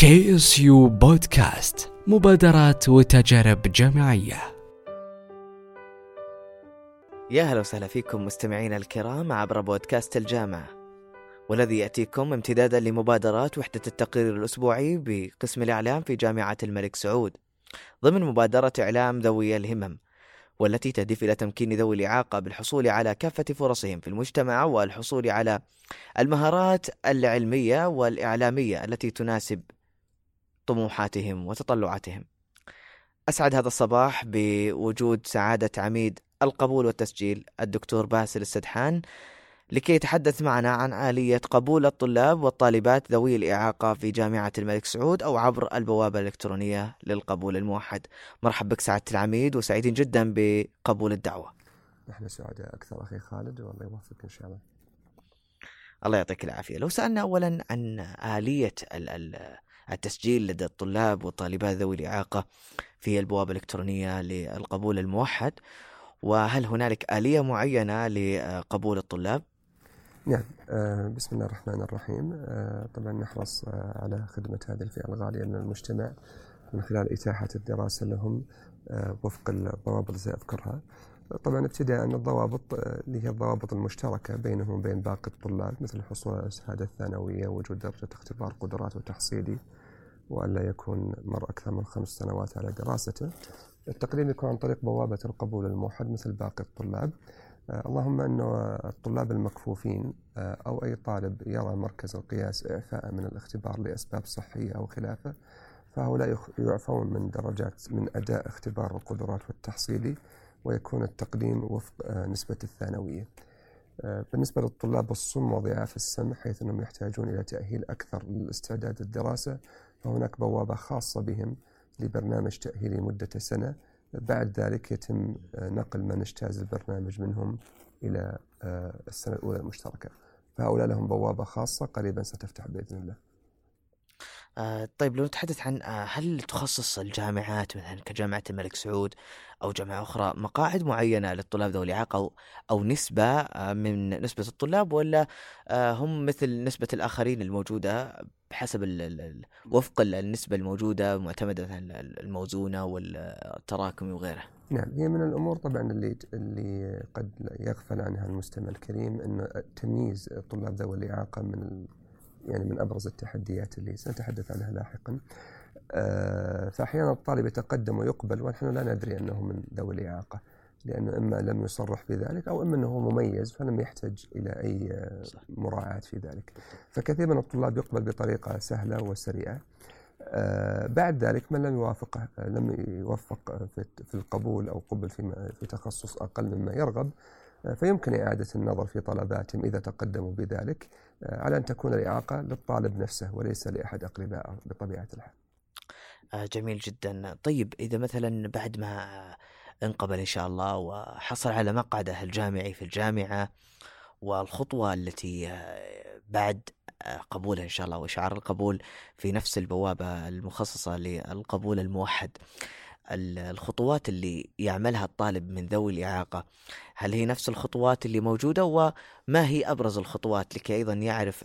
KSU بودكاست مبادرات وتجارب جامعية. يا هلا وسهلا فيكم مستمعينا الكرام عبر بودكاست الجامعة. والذي يأتيكم امتدادا لمبادرات وحدة التقرير الأسبوعي بقسم الإعلام في جامعة الملك سعود. ضمن مبادرة إعلام ذوي الهمم والتي تهدف إلى تمكين ذوي الإعاقة بالحصول على كافة فرصهم في المجتمع والحصول على المهارات العلمية والإعلامية التي تناسب طموحاتهم وتطلعاتهم. أسعد هذا الصباح بوجود سعادة عميد القبول والتسجيل الدكتور باسل السدحان لكي يتحدث معنا عن آلية قبول الطلاب والطالبات ذوي الإعاقة في جامعة الملك سعود أو عبر البوابة الإلكترونية للقبول الموحد. مرحب بك سعادة العميد وسعيدين جدا بقبول الدعوة. نحن سعداء أكثر أخي خالد والله يوفقك إن شاء الله. الله يعطيك العافية. لو سألنا أولا عن آلية التسجيل لدى الطلاب والطالبات ذوي الإعاقة في البوابة الإلكترونية للقبول الموحد. وهل هنالك آلية معينة لقبول الطلاب؟ نعم. آه، بسم الله الرحمن الرحيم. آه، طبعا نحرص آه، على خدمة هذه الفئة الغالية من المجتمع من خلال إتاحة الدراسة لهم وفق الضوابط سأذكرها طبعا ابتداء الضوابط اللي هي الضوابط المشتركة بينهم وبين باقي الطلاب مثل الحصول على الشهادة الثانوية وجود درجة اختبار قدرات وتحصيلي وألا يكون مر أكثر من خمس سنوات على دراسته. التقديم يكون عن طريق بوابة القبول الموحد مثل باقي الطلاب. آه، اللهم أنه الطلاب المكفوفين آه، أو أي طالب يرى مركز القياس إعفاء من الاختبار لأسباب صحية أو خلافة فهؤلاء يعفون من درجات من أداء اختبار القدرات والتحصيلي ويكون التقديم وفق آه، نسبة الثانوية. بالنسبة للطلاب الصم وضعاف السمع حيث أنهم يحتاجون إلى تأهيل أكثر للاستعداد الدراسة فهناك بوابة خاصة بهم لبرنامج تأهيلي مدة سنة. بعد ذلك يتم آه، نقل من اجتاز البرنامج منهم إلى آه، السنة الأولى المشتركة. فهؤلاء لهم بوابة خاصة قريبا ستفتح بإذن الله. آه طيب لو نتحدث عن هل تخصص الجامعات مثلا كجامعة الملك سعود أو جامعة أخرى مقاعد معينة للطلاب ذوي الإعاقة أو, أو نسبة من نسبة الطلاب ولا هم مثل نسبة الآخرين الموجودة بحسب ال ال وفق النسبة الموجودة معتمدة الموزونة والتراكمي وغيره نعم هي من الأمور طبعا اللي اللي قد يغفل عنها المستمع الكريم انه تمييز طلاب ذوي الإعاقة من يعني من أبرز التحديات اللي سنتحدث عنها لاحقا. آه، فاحيانا الطالب يتقدم ويقبل ونحن لا ندري أنه من ذوي الإعاقة. لأنه إما لم يصرح بذلك أو إما أنه مميز فلم يحتج إلى أي مراعاة في ذلك. فكثير من الطلاب يقبل بطريقة سهلة وسريعة. آه، بعد ذلك من لم يوافقه لم يوفق في القبول أو قبل في في تخصص أقل مما يرغب فيمكن إعادة النظر في طلباتهم إذا تقدموا بذلك آه، على أن تكون الإعاقة للطالب نفسه وليس لأحد أقربائه بطبيعة الحال آه، جميل جدا طيب إذا مثلا بعد ما انقبل إن شاء الله وحصل على مقعده الجامعي في الجامعة والخطوة التي آه، بعد قبوله إن شاء الله وإشعار القبول في نفس البوابة المخصصة للقبول الموحد. الخطوات اللي يعملها الطالب من ذوي الإعاقة هل هي نفس الخطوات اللي موجودة وما هي أبرز الخطوات؟ لكي أيضا يعرف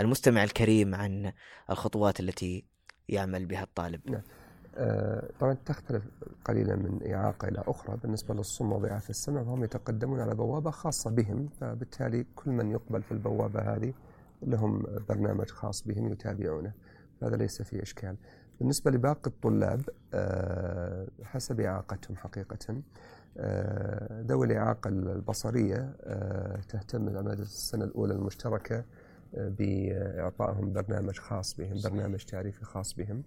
المستمع الكريم عن الخطوات التي يعمل بها الطالب. نعم. آه طبعا تختلف قليلا من إعاقة إلى أخرى بالنسبة للصم وضعاف السمع فهم يتقدمون على بوابة خاصة بهم فبالتالي كل من يقبل في البوابة هذه لهم برنامج خاص بهم يتابعونه. هذا ليس فيه إشكال. بالنسبة لباقي الطلاب آه، حسب إعاقتهم حقيقة آه، ذوي الإعاقة البصرية تهتم مادة السنة الأولى المشتركة بإعطائهم برنامج خاص بهم برنامج تعريفي خاص بهم.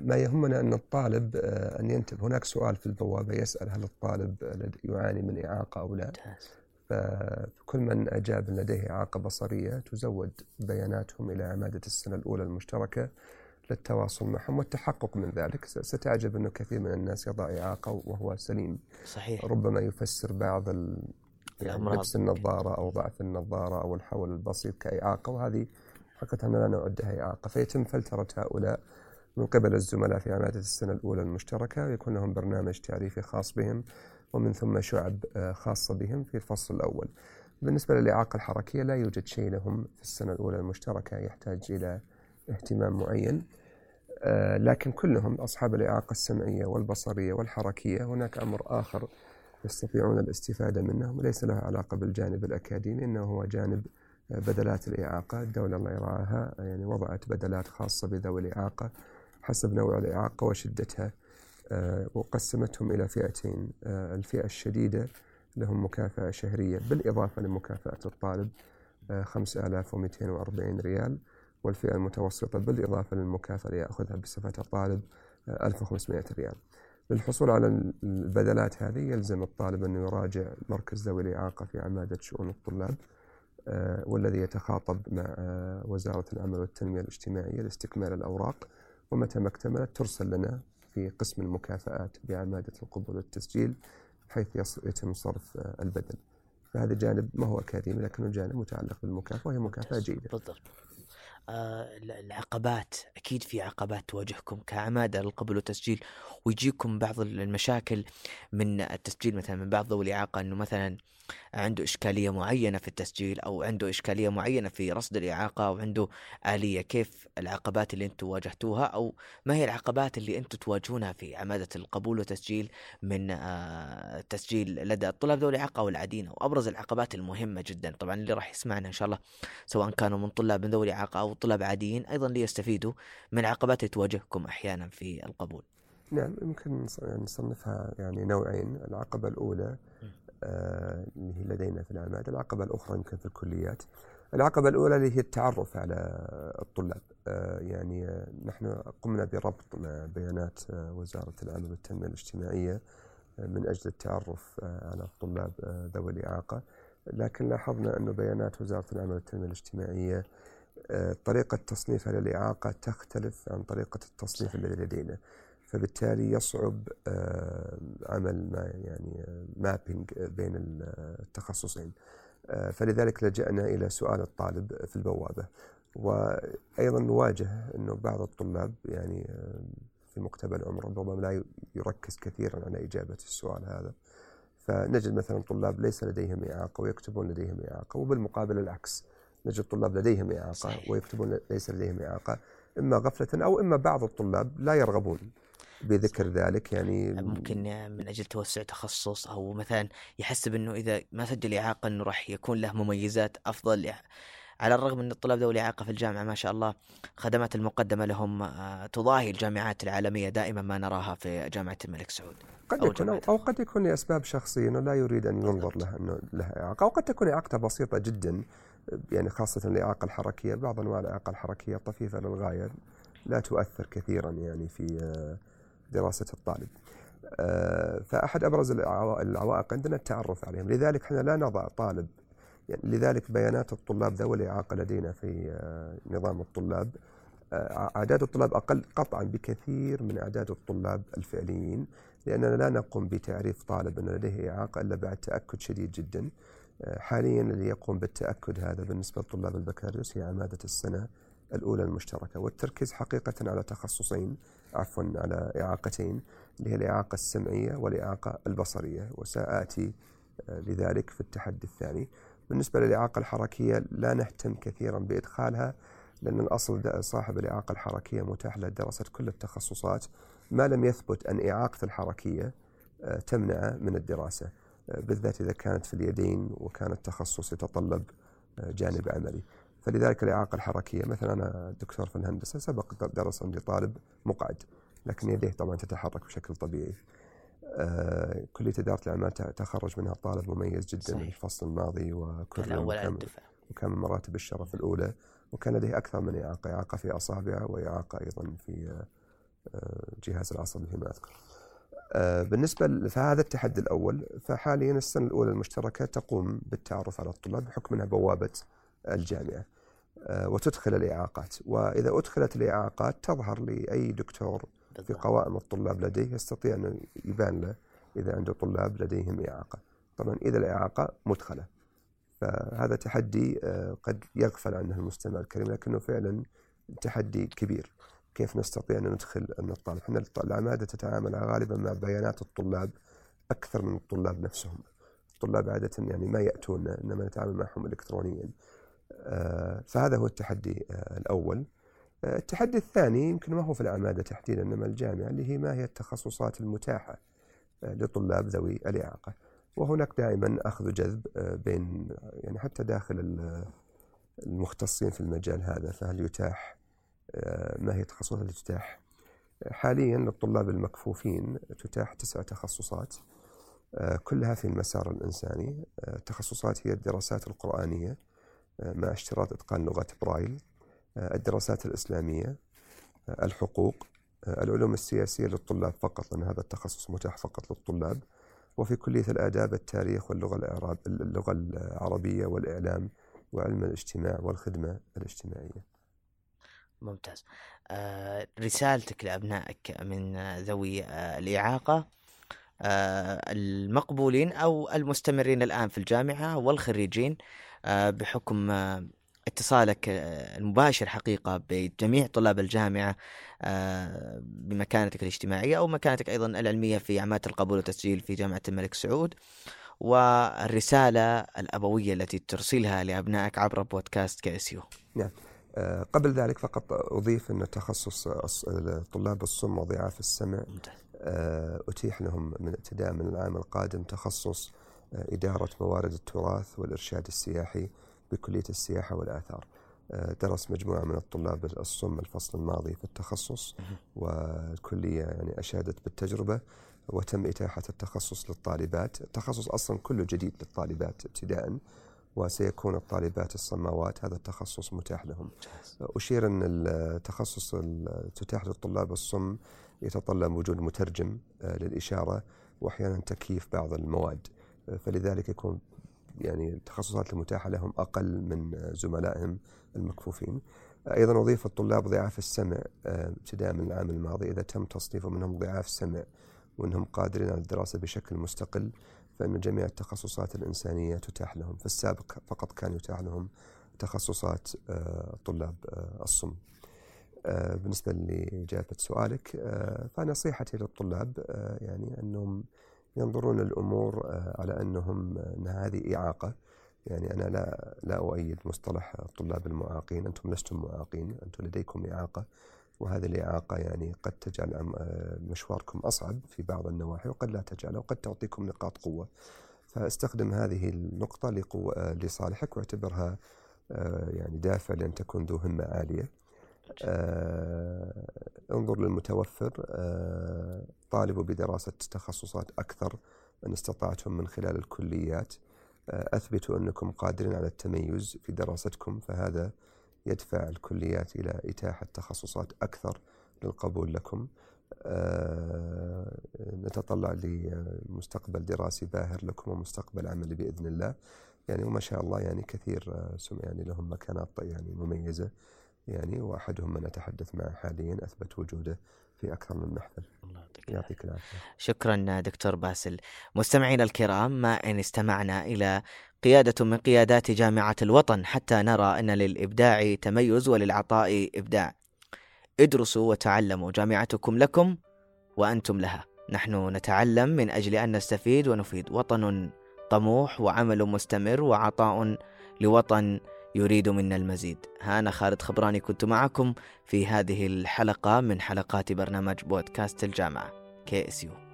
ما يهمنا أن الطالب أن ينتبه. هناك سؤال في البوابة يسأل هل الطالب يعاني من إعاقة أو لا. فكل من أجاب لديه إعاقة بصرية تزود بياناتهم إلى عمادة السنة الأولى المشتركة للتواصل معهم والتحقق من ذلك. ستعجب أنه كثير من الناس يضع إعاقة وهو سليم. صحيح. ربما يفسر بعض ال... يعني لبس النظارة أو ضعف النظارة أو الحول البسيط كإعاقة وهذه حقيقة لا نعدها إعاقة. فيتم فلترة هؤلاء من قبل الزملاء في عمادة السنة الأولى المشتركة ويكون لهم برنامج تعريفي خاص بهم ومن ثم شعب آه، خاصة بهم في الفصل الأول. بالنسبة للإعاقة الحركية لا يوجد شيء لهم في السنة الأولى المشتركة يحتاج إلى اهتمام معين. آه، لكن كلهم أصحاب الإعاقة السمعية والبصرية والحركية هناك أمر آخر يستطيعون الاستفادة منه وليس له علاقة بالجانب الأكاديمي إنه هو جانب آه، بدلات الإعاقة. الدولة الله يرعاها يعني وضعت بدلات خاصة بذوي الإعاقة. حسب نوع الإعاقة وشدتها آه، وقسمتهم إلى فئتين الفئة الشديدة لهم مكافأة شهرية بالإضافة لمكافأة الطالب 5240 ريال والفئة المتوسطة بالإضافة للمكافأة اللي يأخذها بصفة طالب 1500 ريال. للحصول على البدلات هذه يلزم الطالب أنه يراجع مركز ذوي الإعاقة في عمادة شؤون الطلاب آه، والذي يتخاطب مع آه، وزارة العمل والتنمية الاجتماعية لاستكمال الأوراق ومتى ما اكتملت ترسل لنا في قسم المكافآت بعمادة القبول والتسجيل حيث يتم صرف آه، البدل فهذا جانب ما هو أكاديمي لكنه جانب متعلق بالمكافأة وهي مكافأة جيدة. بالضبط. العقبات. أكيد في عقبات تواجهكم كعمادة للقبول والتسجيل ويجيكم بعض المشاكل من التسجيل مثلا من بعض ذوي الإعاقة إنه مثلا عنده إشكالية معينة في التسجيل أو عنده إشكالية معينة في رصد الإعاقة أو عنده آلية كيف العقبات اللي أنتم واجهتوها أو ما هي العقبات اللي أنتم تواجهونها في عمادة القبول والتسجيل من آه، تسجيل لدى الطلاب ذوي الإعاقة والعاديين وأبرز العقبات المهمة جدا. طبعا اللي راح يسمعنا إن شاء الله سواء كانوا من طلاب من ذوي الإعاقة أو طلاب عاديين أيضا ليستفيدوا من عقبات تواجهكم أحيانا في القبول. نعم يمكن نصنفها يعني نوعين العقبة الأولى آه، اللي هي لدينا في العماد العقبة الأخرى يمكن في الكليات. العقبة الأولى اللي هي التعرف على الطلاب آه، يعني آه، نحن قمنا بربط مع بيانات وزارة العمل والتنمية الاجتماعية من أجل التعرف على الطلاب ذوي الإعاقة. لكن لاحظنا أن بيانات وزارة العمل والتنمية الاجتماعية طريقة تصنيفها للإعاقة تختلف عن طريقة التصنيف الذي لدينا. فبالتالي يصعب آه، عمل ما يعني مابينج بين التخصصين. آه، فلذلك لجأنا إلى سؤال الطالب في البوابة. وأيضا نواجه أنه بعض الطلاب يعني آه، في مقتبل عمره ربما لا يركز كثيرا على إجابة السؤال هذا. فنجد مثلا طلاب ليس لديهم إعاقة ويكتبون لديهم إعاقة وبالمقابل العكس. نجد طلاب لديهم إعاقة ويكتبون ليس لديهم إعاقة. إما غفلة أو إما بعض الطلاب لا يرغبون بذكر ذلك يعني ممكن من أجل توسع تخصص أو مثلا يحسب إنه إذا ما سجل إعاقة إنه راح يكون له مميزات أفضل. على الرغم إن الطلاب ذوي الإعاقة في الجامعة ما شاء الله خدمات المقدمة لهم آه، تضاهي الجامعات العالمية دائما ما نراها في جامعة الملك سعود قد أو يكون أو قد يكون لأسباب شخصية إنه لا يريد أن ينظر له إنه له إعاقة أو قد تكون اعاقته بسيطة جدا يعني خاصة الإعاقة الحركية بعض أنواع الإعاقة الحركية طفيفة للغاية لا تؤثر كثيرا يعني في آه، دراسة الطالب. آه، فأحد أبرز العوائق عندنا التعرف عليهم. لذلك إحنا لا نضع طالب يعني لذلك بيانات الطلاب ذوي الإعاقة لدينا في آه، نظام الطلاب أعداد الطلاب أقل قطعا بكثير من أعداد الطلاب الفعليين لأننا لا نقوم بتعريف طالب أن لديه إعاقة إلا بعد تأكد شديد جدا. حاليا الذي يقوم بالتأكد هذا بالنسبة لطلاب البكالوريوس هي عمادة السنة الأولى المشتركة والتركيز حقيقة على تخصصين عفوا على إعاقتين اللي هي الإعاقة السمعية والإعاقة البصرية وسآتي آه، لذلك في التحدي الثاني. بالنسبة للإعاقة الحركية لا نهتم كثيرا بإدخالها لأن الأصل صاحب الإعاقة الحركية متاح له دراسة كل التخصصات ما لم يثبت أن إعاقة الحركية آه، تمنع من الدراسة. بالذات إذا كانت في اليدين وكان التخصص يتطلب جانب عملي. فلذلك الإعاقة الحركية مثلا أنا دكتور في الهندسة سبق درس عندي طالب مقعد لكن يديه طبعا تتحرك بشكل طبيعي. آه كلية إدارة الأعمال تخرج منها طالب مميز جدا صحيح. الفصل الماضي وكان وكان, وكان من مراتب الشرف الأولى وكان لديه أكثر من إعاقة إعاقة في أصابعه وإعاقة أيضا في آه جهاز العصبي فيما أذكر. آه بالنسبة فهذا التحدي الأول فحاليا السنة الأولى المشتركة تقوم بالتعرف على الطلاب بحكم أنها بوابة الجامعة آه، وتدخل الإعاقات. وإذا أدخلت الإعاقات تظهر لأي دكتور في قوائم الطلاب لديه يستطيع أن يبان له إذا عنده طلاب لديهم إعاقة. طبعا إذا الإعاقة مدخلة فهذا تحدي آه، قد يغفل عنه المستمع الكريم لكنه فعلا تحدي كبير. كيف نستطيع أن ندخل أن الطالب إحنا العمادة تتعامل غالبا مع بيانات الطلاب أكثر من الطلاب نفسهم. الطلاب عادة يعني ما يأتون إنما نتعامل معهم إلكترونيا. آه، فهذا هو التحدي آه، الأول. آه، التحدي الثاني يمكن ما هو في الأعمدة تحديدا إنما الجامعة اللي هي ما هي التخصصات المتاحة لطلاب ذوي الإعاقة. وهناك دائما أخذ وجذب آه، بين يعني حتى داخل ال- المختصين في المجال هذا فهل يتاح ما هي التخصصات التي تتاح. حاليا للطلاب المكفوفين تتاح تسع تخصصات آه، كلها في المسار الإنساني. آه، التخصصات هي الدراسات القرآنية آه، مع اشتراط إتقان لغة برايل آه، الدراسات الإسلامية آه، الحقوق آه، العلوم السياسية للطلاب فقط لأن هذا التخصص متاح فقط للطلاب. وفي كلية الآداب التاريخ واللغة الإعراب اللغة العربية والإعلام وعلم الاجتماع والخدمة الاجتماعية. ممتاز. آه، رسالتك لأبنائك من ذوي آه، الإعاقة آه، المقبولين أو المستمرين الآن في الجامعة والخريجين آه، بحكم آه، اتصالك آه، المباشر حقيقة بجميع طلاب الجامعة آه، بمكانتك الاجتماعية أو مكانتك أيضا العلمية في عملية القبول والتسجيل في جامعة الملك سعود. والرسالة الأبوية التي ترسلها لأبنائك عبر بودكاست كيسيو آه، قبل ذلك فقط أضيف أن تخصص طلاب الصم وضعاف السمع آه، أتيح لهم من ابتداء من العام القادم تخصص آه، إدارة موارد التراث والإرشاد السياحي بكلية السياحة والآثار. آه، درس مجموعة من الطلاب الصم الفصل الماضي في التخصص. والكلية يعني أشادت بالتجربة وتم إتاحة التخصص للطالبات. التخصص أصلا كله جديد للطالبات ابتداء وسيكون الطالبات الصماوات هذا التخصص متاح لهم. أشير أن التخصص تتاح للطلاب الصم يتطلب وجود مترجم آه، للإشارة وأحيانا تكييف بعض المواد. آه، فلذلك يكون يعني التخصصات المتاحة لهم أقل من زملائهم المكفوفين. أيضا أضيف الطلاب ضعاف السمع آه، ابتداء من العام الماضي إذا تم تصنيفهم منهم ضعاف سمع وأنهم قادرين على الدراسة بشكل مستقل فإن جميع التخصصات الإنسانية تتاح لهم في السابق فقط كان يتاح لهم تخصصات آه، طلاب آه، الصم. آه، بالنسبة لإجابة سؤالك فنصيحتي للطلاب يعني أنهم ينظرون الأمور على أنهم أن هذه إعاقة. يعني أنا لا لا أؤيد مصطلح الطلاب المعاقين أنتم لستم معاقين أنتم لديكم إعاقة. وهذه الإعاقة يعني قد تجعل آه، مشواركم أصعب في بعض النواحي وقد لا تجعل وقد تعطيكم نقاط قوة. فاستخدم هذه النقطة لقوة آه، لصالحك واعتبرها آه، يعني دافع لأن تكون ذو همة عالية. انظر للمتوفر. طالبوا بدراسة تخصصات أكثر إن استطعتم من خلال الكليات. أثبتوا أنكم قادرين على التميز في دراستكم فهذا يدفع الكليات إلى إتاحة تخصصات أكثر للقبول لكم. آه، نتطلع لمستقبل دراسي باهر لكم ومستقبل عملي بإذن الله. يعني وما شاء الله يعني كثير يعني لهم مكانات يعني مميزة. يعني وأحدهم من أتحدث معه حاليا أثبت وجوده في أكثر من محفل. الله يعطيك. يعطيك العافية. شكرا دكتور باسل. مستمعينا الكرام ما إن استمعنا إلى قيادة من قيادات جامعة الوطن حتى نرى أن للإبداع تميز وللعطاء إبداع. ادرسوا وتعلموا جامعتكم لكم وأنتم لها. نحن نتعلم من أجل أن نستفيد ونفيد. وطن طموح وعمل مستمر وعطاء لوطن يريد منا المزيد. أنا خالد خبراني كنت معكم في هذه الحلقة من حلقات برنامج بودكاست الجامعة KSU.